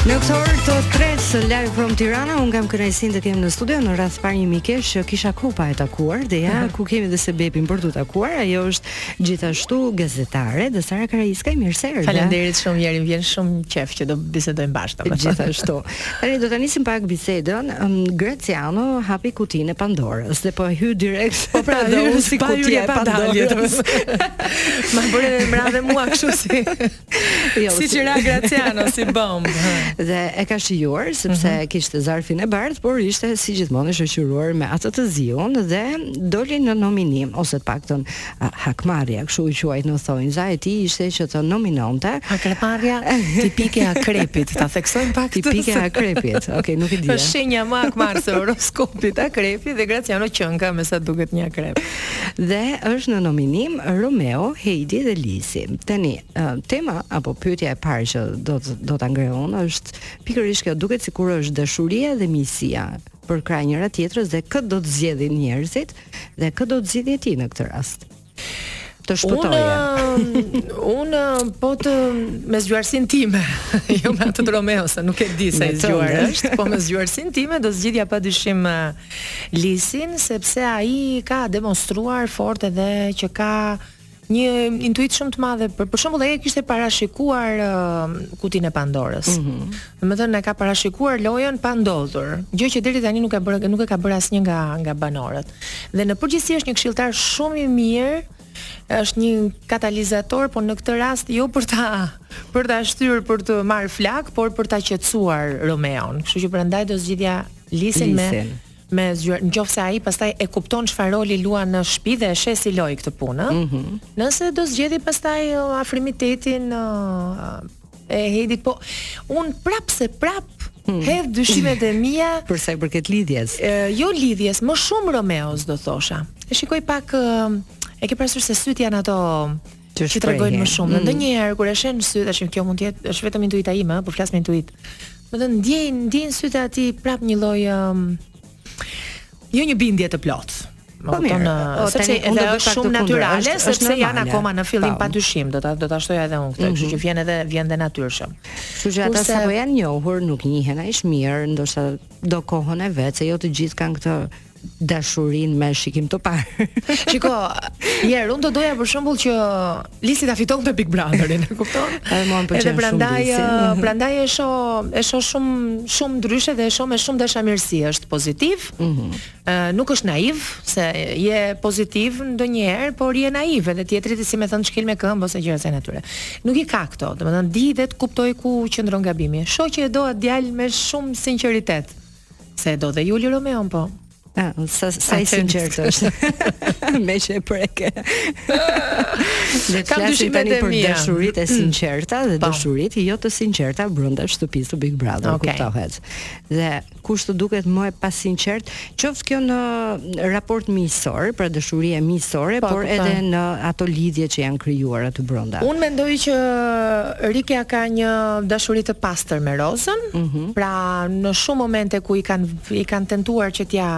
Në këtë orë të tretë së live from Tirana, unë kam kënaqësinë të kem në studio në radhë të parë një mikesh që kisha kohë pa e takuar dhe ja ku kemi dhe sebepin për të takuar, ajo është gjithashtu gazetare dhe Sara Karaiskaj, mirë se erdhe. Faleminderit shumë Jerin, më vjen shumë qejf që do bisedojmë bashkë domethënë. Gjithashtu. Tani do ta nisim pak bisedën. Um, Graciano hapi kutinë e Pandorës dhe po hy direkt po pra dhe si kutia e Pandorës. Ma bëre me mbrave mua kështu si. Jo, siç ra Graciano, si bombë. dhe e ka shijuar, sepse mm -hmm. kishte zarfin e bardhë, por ishte si gjithmonë e shoqëruar me atë të ziun dhe doli në nominim, ose të paktën hakmarrja, kështu u quajt në thonjëza, e tij ishte që të nominonte. Hakmarrja, tipike e akrepit, ta theksojmë pak. Tipike e akrepit, ok, nuk e dija. Është shenja më hakmarrëse e horoskopit, akrepi dhe Graciano qënka, me sa duket një akrep. Dhe është në nominim Romeo, Heidi dhe Lisi. Tani, tema apo pyetja e parë që do të do ta ngreh unë është pikërisht kjo, duket sikur është dashuria dhe miqësia përkrah njëra-tjetrës dhe kë do të zgjedhin njerëzit dhe kë do të zgjidhje ti në këtë rast të shpëtoje. Unë un, po të me zgjuarsinë time, jo me atë të Romeos, se nuk e di sa i zgjuar është, po me zgjuarsinë time do zgjidhja pa dyshim Lisin sepse ai ka demonstruar fort edhe që ka një intuitë shumë të madhe. Për, për shembull, ai e kishte parashikuar uh, kutin e Pandorës. Mm -hmm. Domethënë, ka parashikuar lojën pa ndodhur, gjë që deri tani nuk e bërë nuk e ka bërë asnjë nga nga banorët. Dhe në përgjithësi është një këshilltar shumë i mirë është një katalizator, por në këtë rast jo për ta për ta shtyrë për të marrë flakë, por për ta qetësuar Romeon. Kështu që prandaj do zgjidhja Lisin, Lisin. më më zgjuar, në qoftë se ai pastaj e kupton çfarë roli luan në shtëpi dhe e sheh si lojë këtë punë, ëh. Mm -hmm. Nëse do zgjedhi pastaj afrimitetin uh, e Heidit, po unë prapë se prapë hmm. hedh dyshimet e mia për sa i përket lidhjes. Uh, jo lidhjes, më shumë Romeos do thosha. E shikoj pak uh, e ke parasysh se sytë janë ato të shprehje. Që tregojnë më shumë. Mm. Ndonjëherë kur e sheh në sy tash kjo mund të jetë është vetëm intuita ime, po flas me intuitë. Domethënë ndjej ndjej në sytë e atij prapë një lloj um, jo një bindje të plotë. Po më kupton, uh, sepse edhe është shumë natyrale, sepse janë akoma në fillim po. pa dyshim, do ta do ta shtoj edhe unë këtë, kështu mhm. që vjen edhe vjen dhe natyrshëm. Kështu që ata sapo janë njohur, nuk njihen aq mirë, ndoshta do kohën e vet, se jo të gjithë kanë këtë dashurinë me shikim të parë. Shiko, jer, unë do të doja për shembull që Lisi ta fitonte Big Brotherin, e kupton? Edhe mua më pëlqen shumë. Prandaj, eh, prandaj e shoh, e shoh shumë shumë ndryshe dhe e shoh me shumë dashamirësi, është pozitiv. Ëh, mm -hmm. Eh, nuk është naiv, se je pozitiv ndonjëherë, por je naiv edhe tjetri të si me thënë shkel me këmbë ose gjëra të kësaj natyrës. Nuk i ka këto, domethënë di dhe të kuptojë ku qëndron gabimi. Shoh që e do atë djalë me shumë sinqeritet. Se do dhe Juli Romeon po. Ah, sa sa i sinqertë është. Meqë e preke. Le të flasim tani për dashuritë e mm. sinqerta dhe po. dashuritë jo të sinqerta brenda shtëpisë së Big Brother, okay. kuptohet. Dhe kush të duket më e pasinqertë, qoftë kjo në raport miqësor, pra dashuria miqësore, po, por edhe në ato lidhje që janë krijuar aty brenda. Unë mendoj që Rikja ka një dashuri të pastër me Rozën. Mm -hmm. Pra në shumë momente ku i kanë i kanë tentuar që t'ia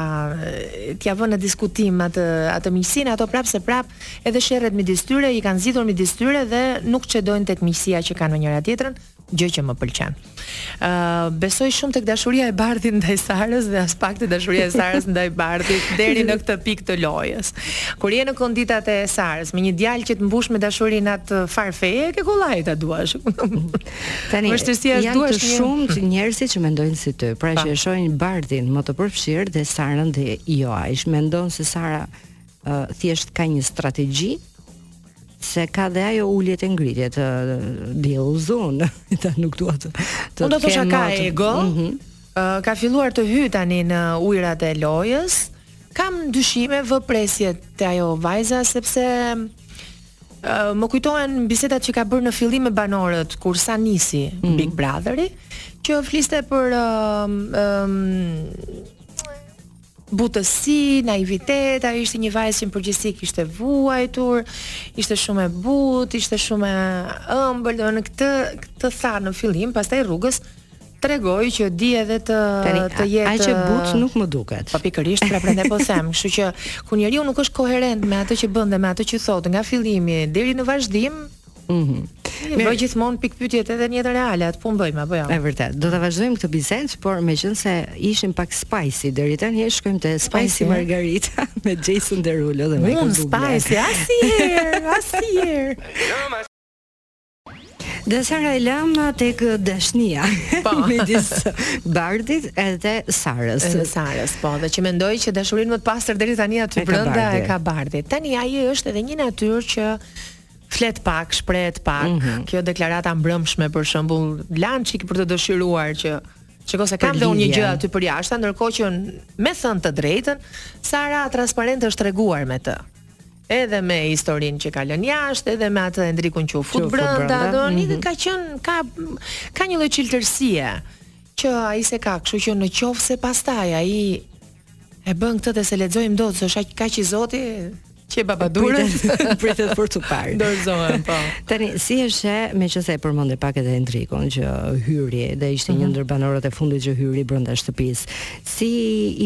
t'ia vënë në diskutim atë atë miqësinë, ato prapëseprapë edhe sherret midis tyre i kanë zgjidhur midis tyre dhe nuk çedojnë tek miqësia që kanë me njëra-tjetrën, gjë që më pëlqen. Ë uh, besoj shumë tek dashuria e Bardhit ndaj Sarës dhe aspak te dashuria e Sarës ndaj Bardhit deri në këtë pikë të lojës. Kur je në konditat e Sarës me një djalë që të mbush me dashuri në atë farë feje, ke kollaj ta duash. Tani vështirësia është të duash një... shumtë njerëzit që mendojnë si ty, pra që e shohin Bardhin më të përfshirë dhe Sarën jo aq. Mendon se Sara uh, thjesht ka një strategji se ka dhe ajo ulje e ngritje të diell zon ta nuk dua të të do të thosha ka ego mm -hmm. uh, ka filluar të hyjë tani në ujërat e lojës kam dyshime vë presje te ajo vajza sepse uh, më kujtohen bisedat që ka bërë në fillim me banorët kur sa nisi mm -hmm. Big Brotheri që fliste për um, um, butësi, naivitet, ajo ishte një vajzë që në përgjithësi kishte vuajtur, ishte shumë e butë, ishte shumë e ëmbël, domethënë këtë tha në fillim, pastaj rrugës tregoi që di edhe të Tani, të jetë aq e butë nuk më duket. Po pikërisht pra prandaj po them, kështu që kur njeriu nuk është koherent me atë që bën dhe me atë që thotë nga fillimi deri në vazhdim, Mhm. Mm Bëj gjithmonë pikëpyetjet edhe në jetën reale, atë punë bëjmë apo jo? Është vërtet. Do ta vazhdojmë këtë bisedë, por meqenëse ishim pak spicy deri tani, ne shkojmë te spicy margarita me Jason Derulo dhe Michael Bublé. Unë spicy asnjëherë, asnjëherë. Dhe Sara e lamë tek dashuria po. midis Bardhit edhe Sarës. Edhe Sarës, po, dhe që mendoj që dashurinë më të pastër deri tani aty brenda e ka Bardhi. Tani ai është edhe një natyrë që flet pak, shprehet pak. Mm -hmm. Kjo deklarata mbrëmshme për shembull, lë një çik për të dëshiruar që Shiko se e kam dhe unë një gjë aty për jashtë, ndërkohë që me thënë të drejtën, Sara transparente është treguar me të. Edhe me historinë që ka lënë jashtë, edhe me atë Endrikun që u fut brenda, do mm -hmm. ka qenë ka ka një lloj çiltërsie që ai s'e ka, kështu që në qoftë se pastaj ai E bën këtë dhe s'e lexojmë dot, se është kaq i zoti, që baba pritet për të parë. Dorëzohem po. Tani si e sheh, meqenëse e përmende pak edhe Endrikun që hyri dhe ishte mm -hmm. një mhm. ndër banorët e fundit që hyri brenda shtëpisë. Si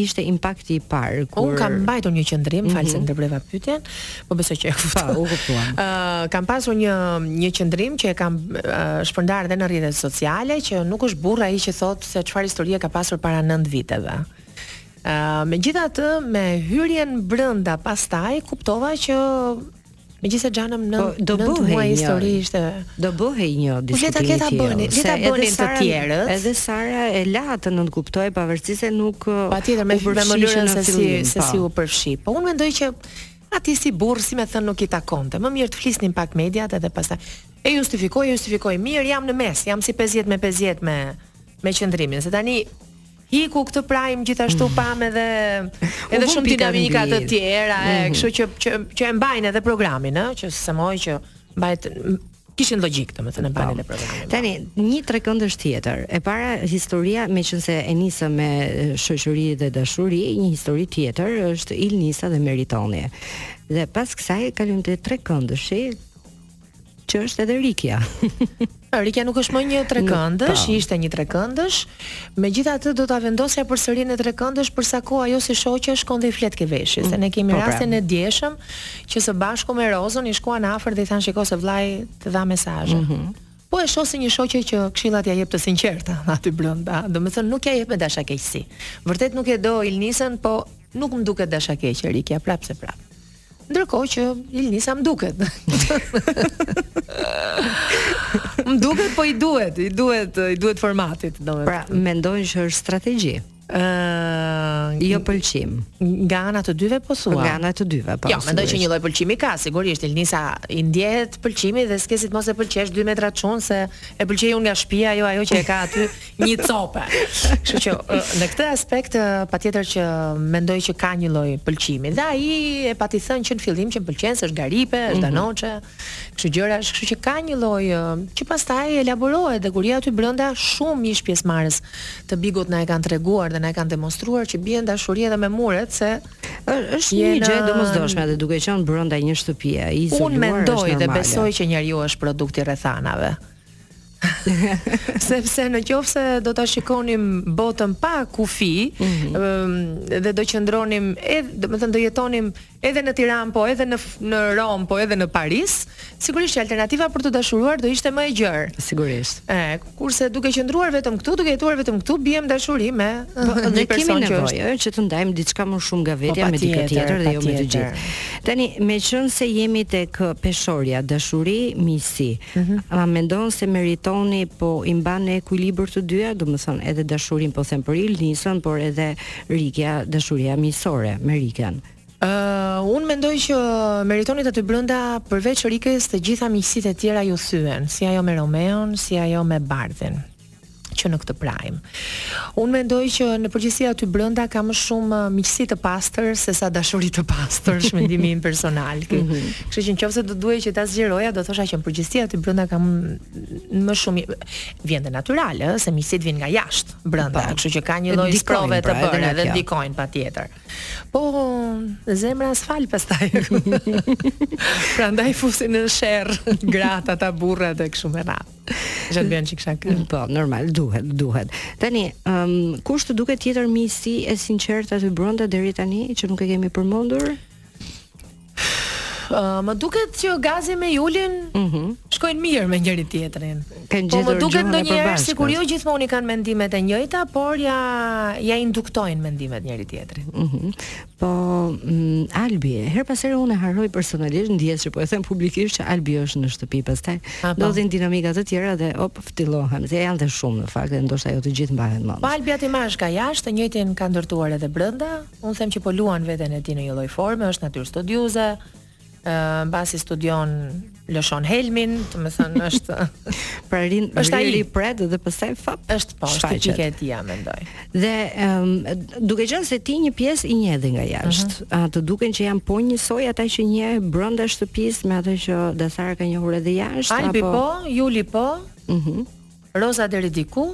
ishte impakti i parë kur Unë kam mbajtur një qëndrim, mm -hmm. fal se ndërpreva pyetjen, po besoj që e kuptova. Po, e kuptova. Ë uh, kam pasur një një qëndrim që e kam uh, shpërndarë edhe në rrjetet sociale që nuk është burrë ai që thotë se çfarë historie ka pasur para 9 viteve. Uh, megjithatë, me hyrjen brenda pastaj, kuptova që Megjithëse xhanëm nëntë po, do nëntë muaj histori ishte Do bëhej një diskutim Le ta këta bënin Le ta bënin të tjerët Edhe Sara e la të nënkuptohej Pavarësisht se nuk uh, Pa tjetër me fyrë me mënyrën se, si, se po. si u përfshi Po unë mendoj që Atij si burrë si me thënë nuk i takonte Më mirë të flisnin pak mediat edhe pastaj E justifikoj, justifikoj Mirë jam në mes Jam si 50 me 50 me, me qëndrimin Se tani Iku këtë prime gjithashtu, mm. pamë edhe edhe shumë dinamika të tjera, e, mhm. kështu që që që e mbajnë edhe programin, ë, që se moj që mbahet kishin logjikë domethënë në panel e programit. Tani një trekëndësh tjetër. E para historia, meqenëse e nisëm me shoqëri dhe dashuri, një histori tjetër është Ilnisa dhe Meritoni. Dhe pas kësaj kalojmë te trekëndëshi, që është edhe Rikja. Rikja nuk është më një trekëndësh, po. ishte një trekëndësh. Megjithatë do ta vendosja përsëri në trekëndësh për sa kohë ajo si shoqe shkon dhe i flet ke veshi, se ne mm, kemi po, pra. rastin e djeshëm që së bashku me Rozën i shkuan afër dhe i thanë shiko se vllai të dha mesazhe. Mm -hmm. Po e shoh si një shoqe që këshillat ia jep të sinqerta aty brenda. Domethënë nuk ia jep me dashakeqësi. Vërtet nuk e do Ilnisën, po nuk më duket dashakeqe Rikja, prapëseprapë. Ndërkohë që Ilnisa më duket. më duket po i duhet, i duhet, i duhet formatit, domethënë. Pra, mendon që është strategji. Ëh, uh, jo pëlqim. Nga ana të dyve po thua. Nga ana të dyve, po. Jo, mendoj që një lloj pëlqimi ka, sigurisht Ilnisa i ndjehet pëlqimi dhe s'ke si të mos e pëlqesh 2 metra çun se e pëlqej unë nga shtëpia, jo ajo që e ka aty. një cope. Kështu që në këtë aspekt patjetër që mendoj që ka një lloj pëlqimi. Dhe ai e pati thënë që në fillim që pëlqen se është garipe, është mhm. danoçe. Kështu gjëra, kështu që ka një lloj që pastaj elaborohet dhe kur je aty brenda shumë ish pjesëmarrës të bigut na e kanë treguar dhe na e kanë demonstruar që bien në dashuri edhe me muret se është një gjë e domosdoshme dhe duke qenë brenda një shtëpie, i izoluar. Unë mendoj dhe besoj që njeriu është produkt i rrethanave. Sepse në qoftë se do të shikonim botën pa kufi mm -hmm. dhe do qëndronim edhe, domethënë do jetonim edhe në Tiranë po edhe në, në Romë po edhe në Paris Sigurisht që alternativa për të dashuruar do ishte më e gjerë Sigurisht e, Kurse duke qëndruar vetëm këtu, duke jetuar vetëm këtu, biem në dashuri me po, një person që është Nevojë që të ndajmë diçka më shumë nga vetja po, me dikë tjetër dhe jo me të gjithë Tani, meqenëse jemi tek peshorja, dashuri, miqësi Mhm. A mendon se Meritoni po i mban në ekuilibër të dyja, domethënë edhe dashurinë po them për Ilnisën, por edhe Rikja, dashuria miqësore me Rikën. Ë, uh, unë mendoj që Meritonit aty brenda përveç Rikës të gjitha miqësitë e tjera iu thyen, si ajo me Romeon, si ajo me Bardhin. që në këtë prime. Unë mendoj që në përgjithësi aty brenda ka më shumë uh, miqësi të pastër se sa dashuri të pastër, është mendimi im personal. Kë. Mhm. Kështu që nëse do duhej që ta zgjeroja, do thosha që në përgjithësi aty brenda ka më shumë vjen dhe natyral, ë, se miqësitë vijnë nga jashtë brenda, po. kështu që ka një lloj sprove të pra, bëra edhe ndikojnë patjetër. Po zemra asfalt pastaj. Prandaj fusin në sherr gratë, ata burrat e kështu me radhë. Që të bëjnë çik shaka. Po, normal, duhet, duhet. Tani, ëm um, kush të duket tjetër miqësi e sinqertë aty brenda deri tani që nuk e kemi përmendur? Uh, më duket që Gazi me Julin mm -hmm. shkojnë mirë me njëri-tjetrin. Po më duket ndonjëherë sikur jo gjithmonë i kanë mendimet e njëjta, por ia ia induktojnë mendimet njëri-tjetrit. Mm -hmm. Po Albi, herë pas here unë e harroj personalisht, ndjesë që po e them publikisht që Albi është në shtëpi, pastaj po. ndodhin dinamika të tjera dhe op ftillohem. Se janë dhe shumë në fakt, dhe ndoshta jo të gjithë mbahen mend. Po Albi atë imazh që ka jashtë, të njëjtin ka ndërtuar edhe brenda. Unë them që po luan veten e tij në një lloj forme, është natyrë studioze, ë mbasi studion lëshon helmin, domethënë është pra rri është ai pret dhe pastaj fap është po është tipike e tija mendoj. Dhe um, duke qenë se ti një pjesë i njeh nga jashtë, uh mhm. -huh. a të duken që janë po njësoj ata që njeh brenda shtëpisë me ata që Dasara ka njohur edhe jashtë Albi apo Albi po, Juli po. Mhm. Uh -huh. Roza deri diku,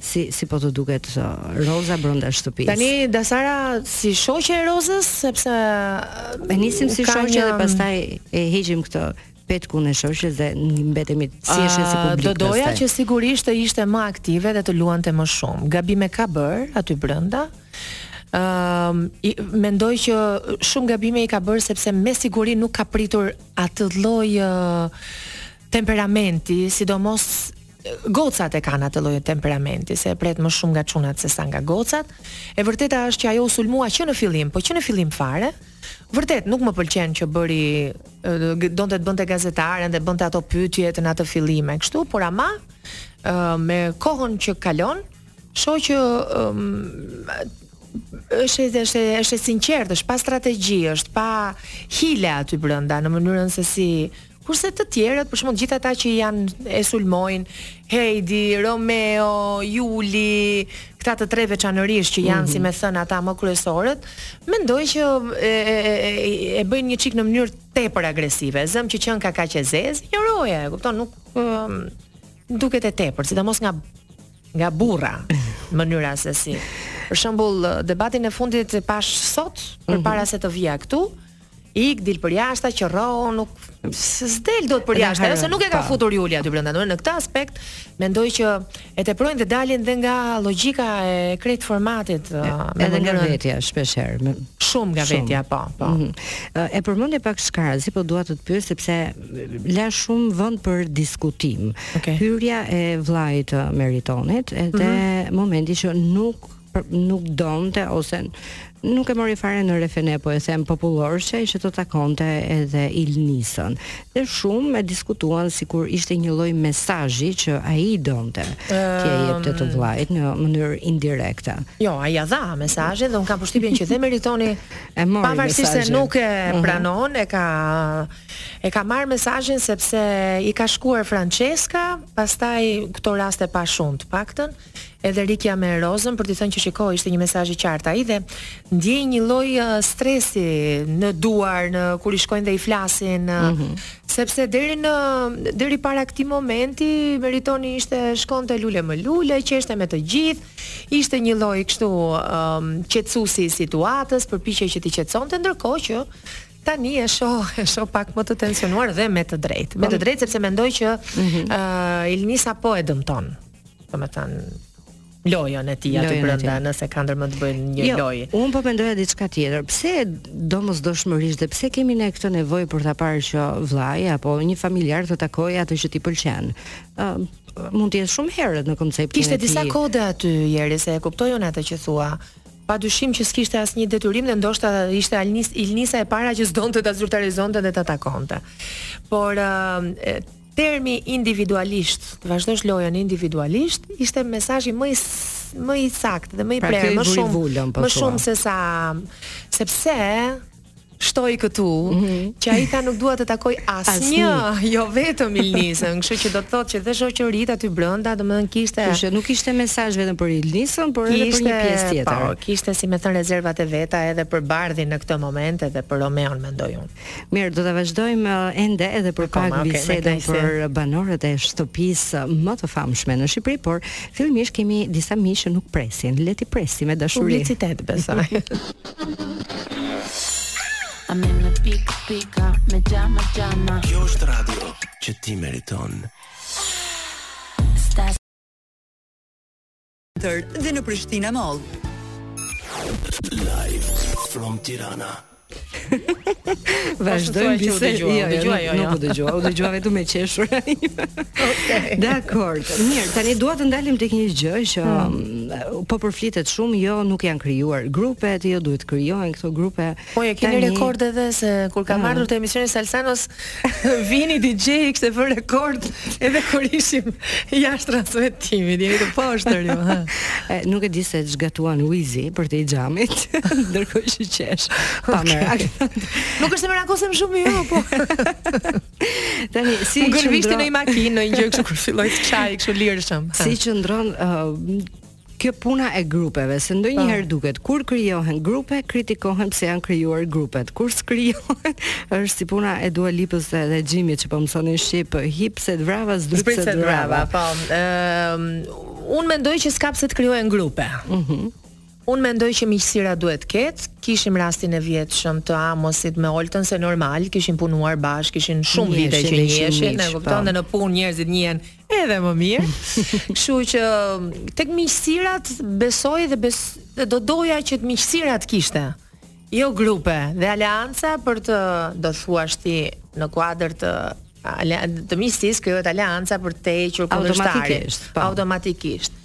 Si si po të duket uh, Roza brenda shtëpisë. Tani Dasara si shoqe e Rozës sepse e nisim si shoqe një... dhe pastaj e heqim këtë petkun e shoqes dhe mbetemi si është si publik. Do doja që sigurisht të ishte më aktive dhe të luante më shumë. Gabime ka bër aty brenda. Ëm uh, mendoj që shumë gabime i ka bër sepse me siguri nuk ka pritur atë lloj uh, temperamenti, sidomos Gocat e kanë atë lloj temperamenti, se e pret më shumë nga çunat se sa nga gocat. E vërteta është që ajo u sulmua që në fillim, po që në fillim fare. Vërtet nuk më pëlqen që bëri donte të bënte gazetaren dhe bënte ato pyetjet në atë fillim e kështu, por ama me kohën që kalon, shoh që është edhe është është e sinqertë, është pa strategji, është pa hile aty brenda në mënyrën se si Kurse të tjerët, për shembull, gjithë ata që janë e sulmojnë, Heidi, Romeo, Juli, këta të tre veçanërisht që janë mm -hmm. si mhm. me thënë ata më kryesorët, mendoj që e, e, e, e bëjnë një çik në mënyrë tepër agresive. Zëmë që qenka kaq e zezë, injoroje, e kupton, nuk um, duket e tepër, sidomos nga nga burra mënyra se si. Për shembull, debatin e fundit pash sot, përpara mm -hmm. se të vija këtu, Ik dil përjashtë, qërohu, nuk s'del dot përjashtë, ajo se nuk e ka po. futur Juli aty brenda. Në këtë aspekt mendoj që e teprojnë dhe dalin dhe nga logjika e krejt formatit, uh, edhe nga vetja shpesh herë. Shumë nga vetja, po, po. Mm -hmm. E përmende pak shkarazi, po dua të të pyes sepse la shumë vend për diskutim. Okay. Hyrja e vllait të Meritonit edhe mm -hmm. momenti që nuk nuk donte ose nuk e mori fare në refene po e them popullorçe që të takonte edhe Ilnisën. Dhe shumë e diskutuan sikur ishte një lloj mesazhi që ai donte t'ia jepte të vllajt në mënyrë indirekte. Jo, ai ia dha mesazhin dhe un kam përshtypjen që dhe Meritoni e mori pavarësisht se nuk e mhm. pranon, e ka e ka marr mesazhin sepse i ka shkuar Françeska, pastaj këto raste pashë unë të paktën. edhe Rikja me Rozën për t'i thënë që shiko ishte një mesazh i qartë ai dhe ndjej një lloj uh, stresi në duar në kur i shkojnë dhe i flasin uh, mm -hmm. sepse deri në deri para këtij momenti Meritoni ishte shkonte lule më lule qeshte me të gjithë ishte një lloj kështu um, qetësuesi i situatës përpiqej që t'i qetësonte ndërkohë që tani e shoh e shoh pak më të tensionuar dhe me të drejtë. Me të drejtë sepse mendoj që ëh mm -hmm. uh, Ilnisa po e dëmton. domethënë lojën e tij aty brenda, nëse ka ndërmend të bëjë një jo, lojë. Unë po mendoja diçka tjetër. Pse domosdoshmërisht dhe pse kemi ne këtë nevojë për ta parë që vëllai apo një familjar të takojë atë që ti pëlqen? Ë uh, mund të jetë shumë herët në konceptin Kishte e tij. Kishte disa kode aty Jeri se e kuptoj unë atë që thua. Pa dyshim që s'kishte asnjë detyrim dhe ndoshta ishte Alnis, Ilnisa e para që s'donte të zyrtarizonte dhe të takonte. Por, uh, Termi individualisht, të vazhdosh lojën individualisht, ishte mesazhi më i më i saktë dhe më i pra, prerë, më shumë po më shumë se sa sepse shtoj këtu mm -hmm. që ai tha nuk dua të takoj asnjë, jo vetëm Ilnisën, kështu që do të thotë që dhe shoqërit aty brenda, domethënë kishte Kështu që nuk ishte mesazh vetëm për Ilnisën, por edhe për një pjesë tjetër. Po, kishte si me thënë rezervat e veta edhe për Bardhin në këtë moment edhe për Romeon mendoj unë. Mirë, do ta vazhdojmë uh, ende edhe për pak okay, bisedën për banorët e shtëpisë më të famshme në Shqipëri, por fillimisht kemi disa miq që nuk presin. Le t'i presim me dashuri. Publicitet besoj. I'm in the big speaker, me gjama gjama. Kjo është radio që ti meriton. Tër dhe në Prishtina Mall. Live from Tirana. Vazhdojmë bisedën jo, jo, jo, jo, nuk u dëgjua, u dëgjua vetëm me qeshur. Okej. Dakord. Mirë, tani dua të ndalim tek një gjë që hmm. mm, po përflitet shumë, jo nuk janë krijuar grupet, jo duhet të krijohen këto grupe. Po e keni rekord edhe se kur kam mm. ardhur te emisioni Salsanos vini DJ i kishte vë rekord edhe kur ishim jashtë transmetimit. Jeni të poshtër ju. e, nuk e di se ç'gatuan Wizi për te xhamit, ndërkohë që qesh. Pa okay. merak. nuk është se merakosem shumë jo, po. Tani si i qëndron? Nuk në një makinë, në një gjë kështu kur filloj të qaj, kështu lirshëm. Si qëndron uh, Kjo puna e grupeve, se ndonjëherë po. duket kur krijohen grupe, kritikohen pse janë krijuar grupet. Kur s'krijohen, është si puna e Dua Lipës dhe dhe Xhimit që po mësonin shqip, hip se të vrava, zbrit se të vrava. Po. Ëm unë mendoj që s'ka pse të krijohen grupe. Mhm. Mm unë mendoj që miqësira duhet të ketë. Kishim rastin e vjetshëm të Amosit me Oltën se normal, kishin punuar bashkë, kishin shumë vite që njiheshin, e kupton, po. dhe në punë njerëzit njihen edhe më mirë. Kështu që tek miqësirat besoj dhe bes dhe do doja që të miqësirat kishte. Jo grupe dhe aleanca për të do thuash ti në kuadër të ale, të miqësisë krijohet aleanca për të hequr kundërshtarin automatikisht. Po. Automatikisht.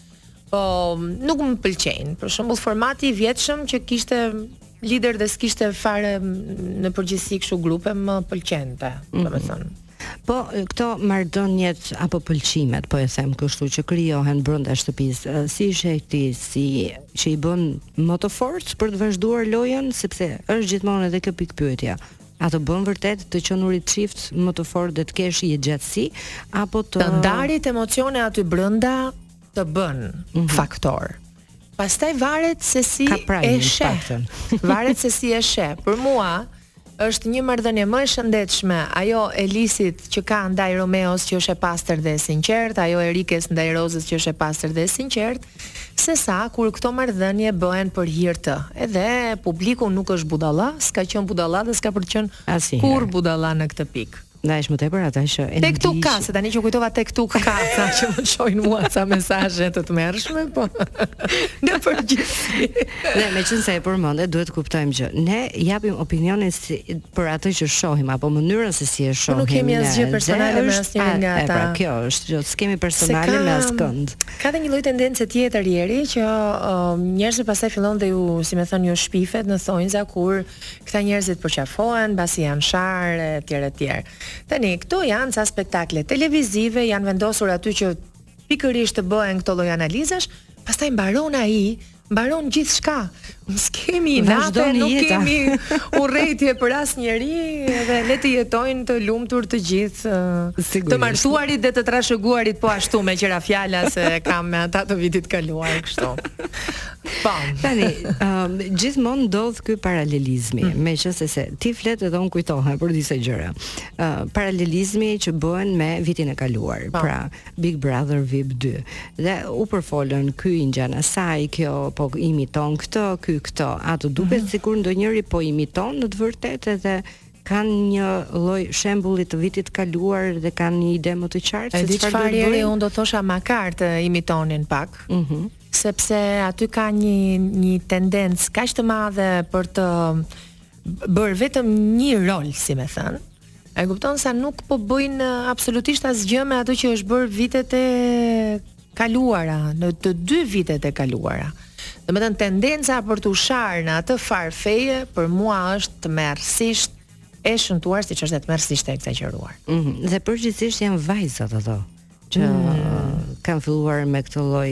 Po nuk më pëlqejnë. Për shembull formati i vjetshëm që kishte lider dhe s'kishte fare në përgjithësi kështu grupe më pëlqente, mm -hmm. domethënë. Po këto marrëdhëniet apo pëlqimet, po e them kështu që krijohen brenda shtëpisë, si i sheh ti si që i bën më të fortë për të vazhduar lojën sepse është gjithmonë edhe kjo pikëpyetja. A të bën vërtet të qënurit çift më të fortë dhe të kesh jetëgjatësi apo të Të ndarit emocione aty brenda të bën mm -hmm. faktor. Pastaj varet se si e sheh. Varet se si e sheh. Për mua është një marrëdhënie më e shëndetshme ajo e Lisit që ka ndaj Romeos që është e pastër dhe e sinqertë, ajo e Rikes ndaj Rozës që është e pastër dhe e sinqertë, Se sa kur këto marrëdhënie bëhen për hir të, edhe publiku nuk është budalla, s'ka qenë budalla dhe s'ka për të qenë kurrë budalla në këtë pikë. Dhe aq më tepër ata që e ndjekin. Tek tuk ka, se tani që kujtova tek tuk ka ata që më çojnë mua ca mesazhe të tmerrshme, po. Në përgjithësi. Ne meqenëse e përmende, duhet të kuptojmë që ne japim opinionin si, për atë që shohim apo mënyrën se si e shohim. Po nuk kemi asgjë personale me asnjërin nga pra, ata. Pra, kjo është, jo, s'kemi personale me askënd. Ka dhe një lloj tendence tjetër Jeri që njerëzit pastaj fillon dhe ju, si me thënë ju shpifet në thonjza kur këta njerëzit përqafohen, mbasi janë sharë etj etj. Tani këto janë ca spektakle televizive, janë vendosur aty që pikërisht të bëhen këto lloj analizash, pastaj mbaron ai Mbaron gjithçka. S'kemi inate, nuk kemi urrejtje për asnjërin dhe le të jetojnë të lumtur të gjithë. Të martuarit dhe të trashëguarit po ashtu me qira fjala s'e kam me ata të vitit të kaluar kështu. Po. Tani, um, gjithmonë ndodh ky paralelizmi, mm. meqenëse se ti flet edhe unë kujtohem për disa gjëra. Uh, paralelizmi që bëhen me vitin e kaluar. Pa. Po. Pra, Big Brother VIP dy. Dhe u përfolën ky i ngjan asaj, kjo po imiton këtë, ky këtë. A të duket mhm. sikur ndonjëri po imiton në të vërtetë edhe kanë një lloj shembulli të vitit të kaluar dhe kanë një ide më të qartë se çfarë do të bëjnë. Unë do thosha makar të imitonin pak. Mhm. Mm sepse aty ka një një tendencë kaq të madhe për të bërë vetëm një rol, si me thënë. E kupton sa nuk po bëjnë absolutisht asgjë me ato që është bërë vitet e kaluara, në të dy vitet e kaluara. Domethënë tendenca për t'u sharë në atë farë feje, për mua është tmerrësisht e shëmtuar, siç është edhe tmerrësisht e ekzagjeruar. Mm -hmm. Dhe përgjithësisht janë vajzat ato. që mm. kanë filluar me këtë lloj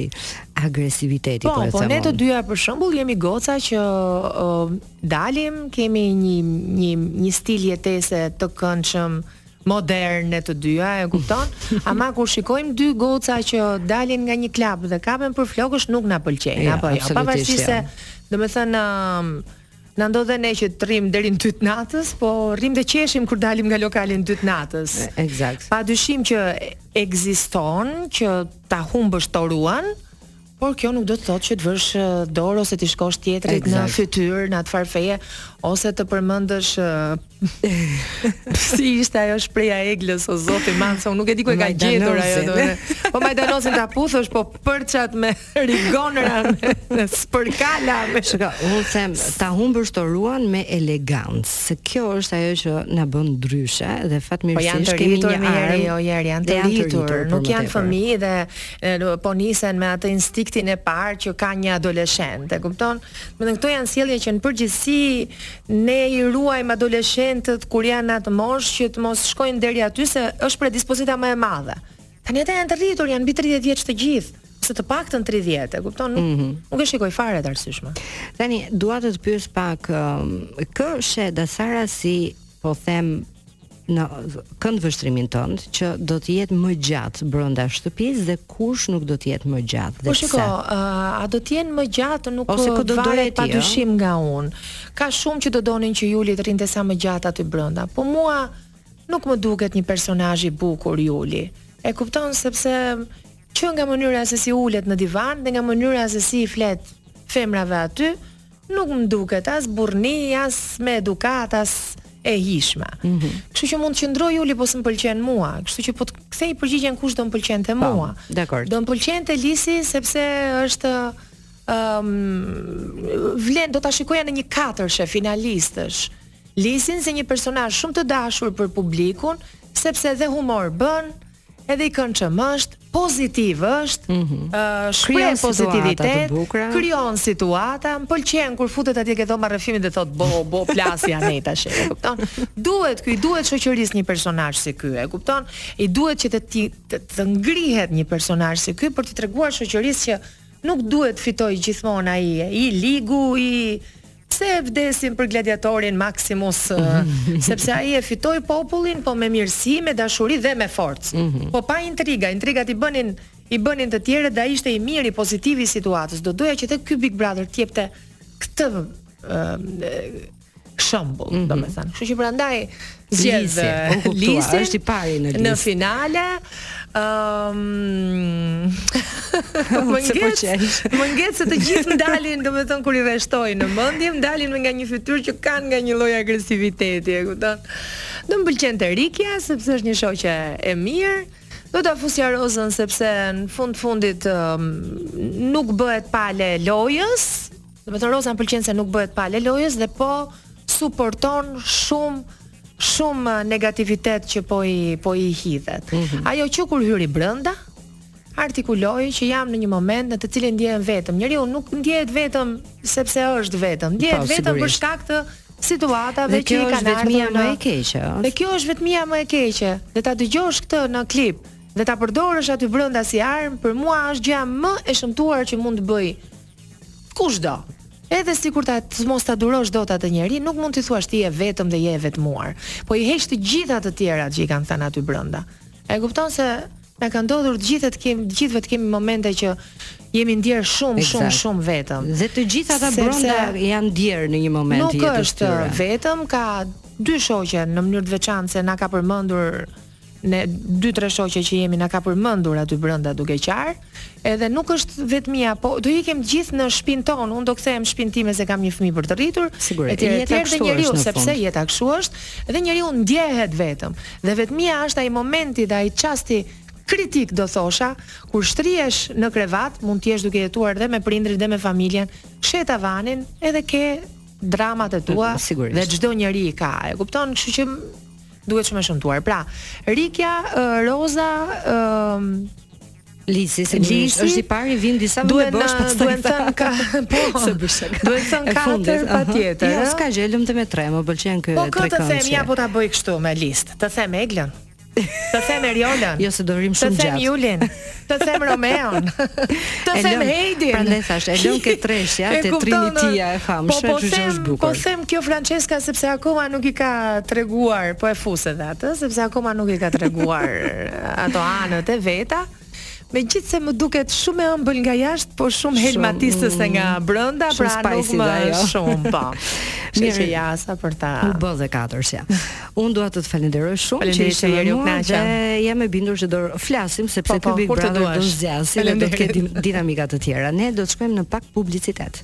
agresiviteti po, po e po, them. Po ne të dyja për shembull jemi goca që uh, dalim, kemi një një një stil jetese të këndshëm modern e të dyja, e kupton? Ama kur shikojmë dy goca që dalin nga një klub dhe kapen për flokësh nuk na pëlqejnë, ja, apo jo, pavarësisht se, domethënë, uh, Na ndodh dhe ne që të rrim deri në 2 të natës, po rrim dhe qeshim kur dalim nga lokali në 2 të natës. Eksakt. Pa dyshim që ekziston që ta humbësh toruan, Por kjo nuk do të thotë që të vësh dorë ose të shkosh tjetrit exact. në fytyrë, në atë farfeje ose të përmendësh si ishte ajo shprehja e Eglës o Zot i madh, se unë nuk e di ku e ka gjetur ajo. Po Majdanosin ta puthsh, po përçat me Rigon, spërkala. Shka, unë them, ta humbësh toruan me elegancë. Se kjo është ajo që na bën ndryshe dhe fatmirësisht po kemi një armë. Jo, janë të rritur, nuk janë fëmijë dhe e, po nisen me atë instinktin e parë që ka një adoleshent, e kupton? Do të këto janë sjellje që në përgjithësi ne i ruajmë adoleshentët kur janë në atë moshë që të mos shkojnë deri aty se është predispozita më e madhe. Tani ata janë të rritur, janë mbi tridhjetë vjeç të gjithë, ose të paktën tridhjetë, e kupton? Nuk, mm -hmm. nuk e shikoj fare të arsyeshme. Tani dua të të pyes pak kë sheh Dasara si po them në këndvështrimin tënd që do të jetë më gjatë brenda shtëpisë dhe kush nuk do të jetë më gjatë dhe po shiko, uh, a do të jenë më gjatë nuk ose kë do të doje ti padyshim nga unë. Ka shumë që do donin që Juli të rrinte sa më gjatë aty brenda. Po mua Nuk më duket një personazh i bukur Juli. E kupton sepse që nga mënyra se si ulet në divan dhe nga mënyra se si i flet femrave aty, nuk më duket as burrni, as me edukatë, as e hijshme. Mm -hmm. Kështu që mund të qëndrojë Juli, po s'më pëlqen mua. Kështu që po të kthej përgjigjen kush do më pëlqente po, mua. Dakord. Do më pëlqente Lisi sepse është ëm um, vlen do ta shikoja në një katërshe finalistësh. Lisin si një personazh shumë të dashur për publikun, sepse edhe humor bën, edhe i këndshëm është, pozitiv është, mm -hmm. uh, shpreh pozitivitet, krijon situata, më pëlqen kur futet atje te dhoma e rrëfimit dhe thotë bo bo plasi anë tash, e kupton? Duhet ky, i duhet shoqërisë një personazh si ky, e kupton? I duhet që të ti, të, të ngrihet një personazh si ky për t'i treguar shoqërisë që nuk duhet të fitojë gjithmonë ai i ligu i Pse e vdesin për gladiatorin Maximus? Sepse ai e fitoi popullin po me mirësi, me dashuri dhe me forcë. Mhm. Po pa intriga, intrigat i bënin i bënin të tjerët dhe ai ishte i miri, pozitivi i situatës. Do doja që tek ky Big Brother të jepte këtë ë shembull, mm -hmm. domethënë. Kështu që prandaj zgjedh Lisi, është i pari në listë. Në finale, ëm um, më ngjet, më ngjet se të gjithë ndalin, domethënë kur i rreshtoj në mendje, ndalin me nga një fytyrë që kanë nga një lloj agresiviteti, e kupton? Do më pëlqente Rikja sepse është një shoqe e mirë. Do ta fusja Rozën sepse në fund fundit um, nuk bëhet palë e lojës, Domethënë Roza më pëlqen se nuk bëhet palë e lojës dhe po suporton shumë shumë uh, negativitet që po i po i hidhet. Mm -hmm. Ajo që kur hyri brenda artikuloi që jam në një moment në të cilin ndjehem vetëm. Njeriu nuk ndjehet vetëm sepse është vetëm, ndjehet po, vetëm për shkak të situatave që i kanë ardhur. Dhe kjo është vetmia më e keqe. Dhe ta dëgjosh këtë në klip dhe ta përdorësh aty brenda si armë, për mua është gjëja më e shëmtuar që mund të bëjë Kushdo, Edhe sikur ta të mos ta durosh dot atë njeri, nuk mund t'i thuash ti je vetëm dhe je e vetmuar. Po i heq të gjitha të tjerat që i kanë thënë aty brenda. E kupton se na ka ndodhur të gjithë të kemi të gjithëve të kemi momente që jemi ndier shumë shumë shumë vetëm. Dhe të gjithë ata brenda janë ndier në një moment të jetës. Nuk është vetëm ka dy shoqe në mënyrë të veçantë se na ka përmendur ne dy tre shoqe që jemi na ka përmendur aty brenda duke qarë, edhe nuk është vetmia, po do ikem të gjithë në shpinë tonë, unë do kthehem në shpinë time se kam një fëmijë për të rritur. Sigurisht, e jeta kështu është njeriu, sepse jeta kështu është, dhe njeriu ndjehet vetëm. Dhe vetmia është ai momenti dhe ai çasti kritik do thosha, kur shtrihesh në krevat, mund të jesh duke jetuar dhe me prindrit dhe me familjen, sheh tavanin edhe ke dramat e tua dhe çdo njeri i ka. E kupton? Kështu që Duket shumë e shëmtuar. Pra, Rikja, Roza, ë Lisi, se Lisi është i pari vijnë disa vende bosh pas të duhen thënë ka po se bëshak. Duhen thënë katër patjetër. Jo, s'ka gjë, lëm me tre, më pëlqen ky tre këngë. Po këtë të them ja po ta bëj kështu me listë. Të them Eglën. Të them Eriolën. Jo se do rrim shumë gjatë. Të them Julin. Të them Romeon. Të them Heidin. Prandaj thash, e lëm ke treshja te Trinitia e famshme, po, po që është bukur. Po them kjo Francesca sepse akoma nuk i ka treguar, po e fus edhe atë, sepse akoma nuk i ka treguar ato anët e veta. Megjithëse më duket shumë e ëmbël nga jashtë, po shumë helmatisëse nga mm, brënda, pra nuk më shumë, po. Shë që jasa për ta... U bë dhe katërshja. Unë dua të të falenderoj shumë që ishe me mua dhe jam e bindur që do flasim sepse po, po, ky Big Brother do të zgjasë dhe do të ketë dinamika të tjera. Ne do të shkojmë në pak publicitet.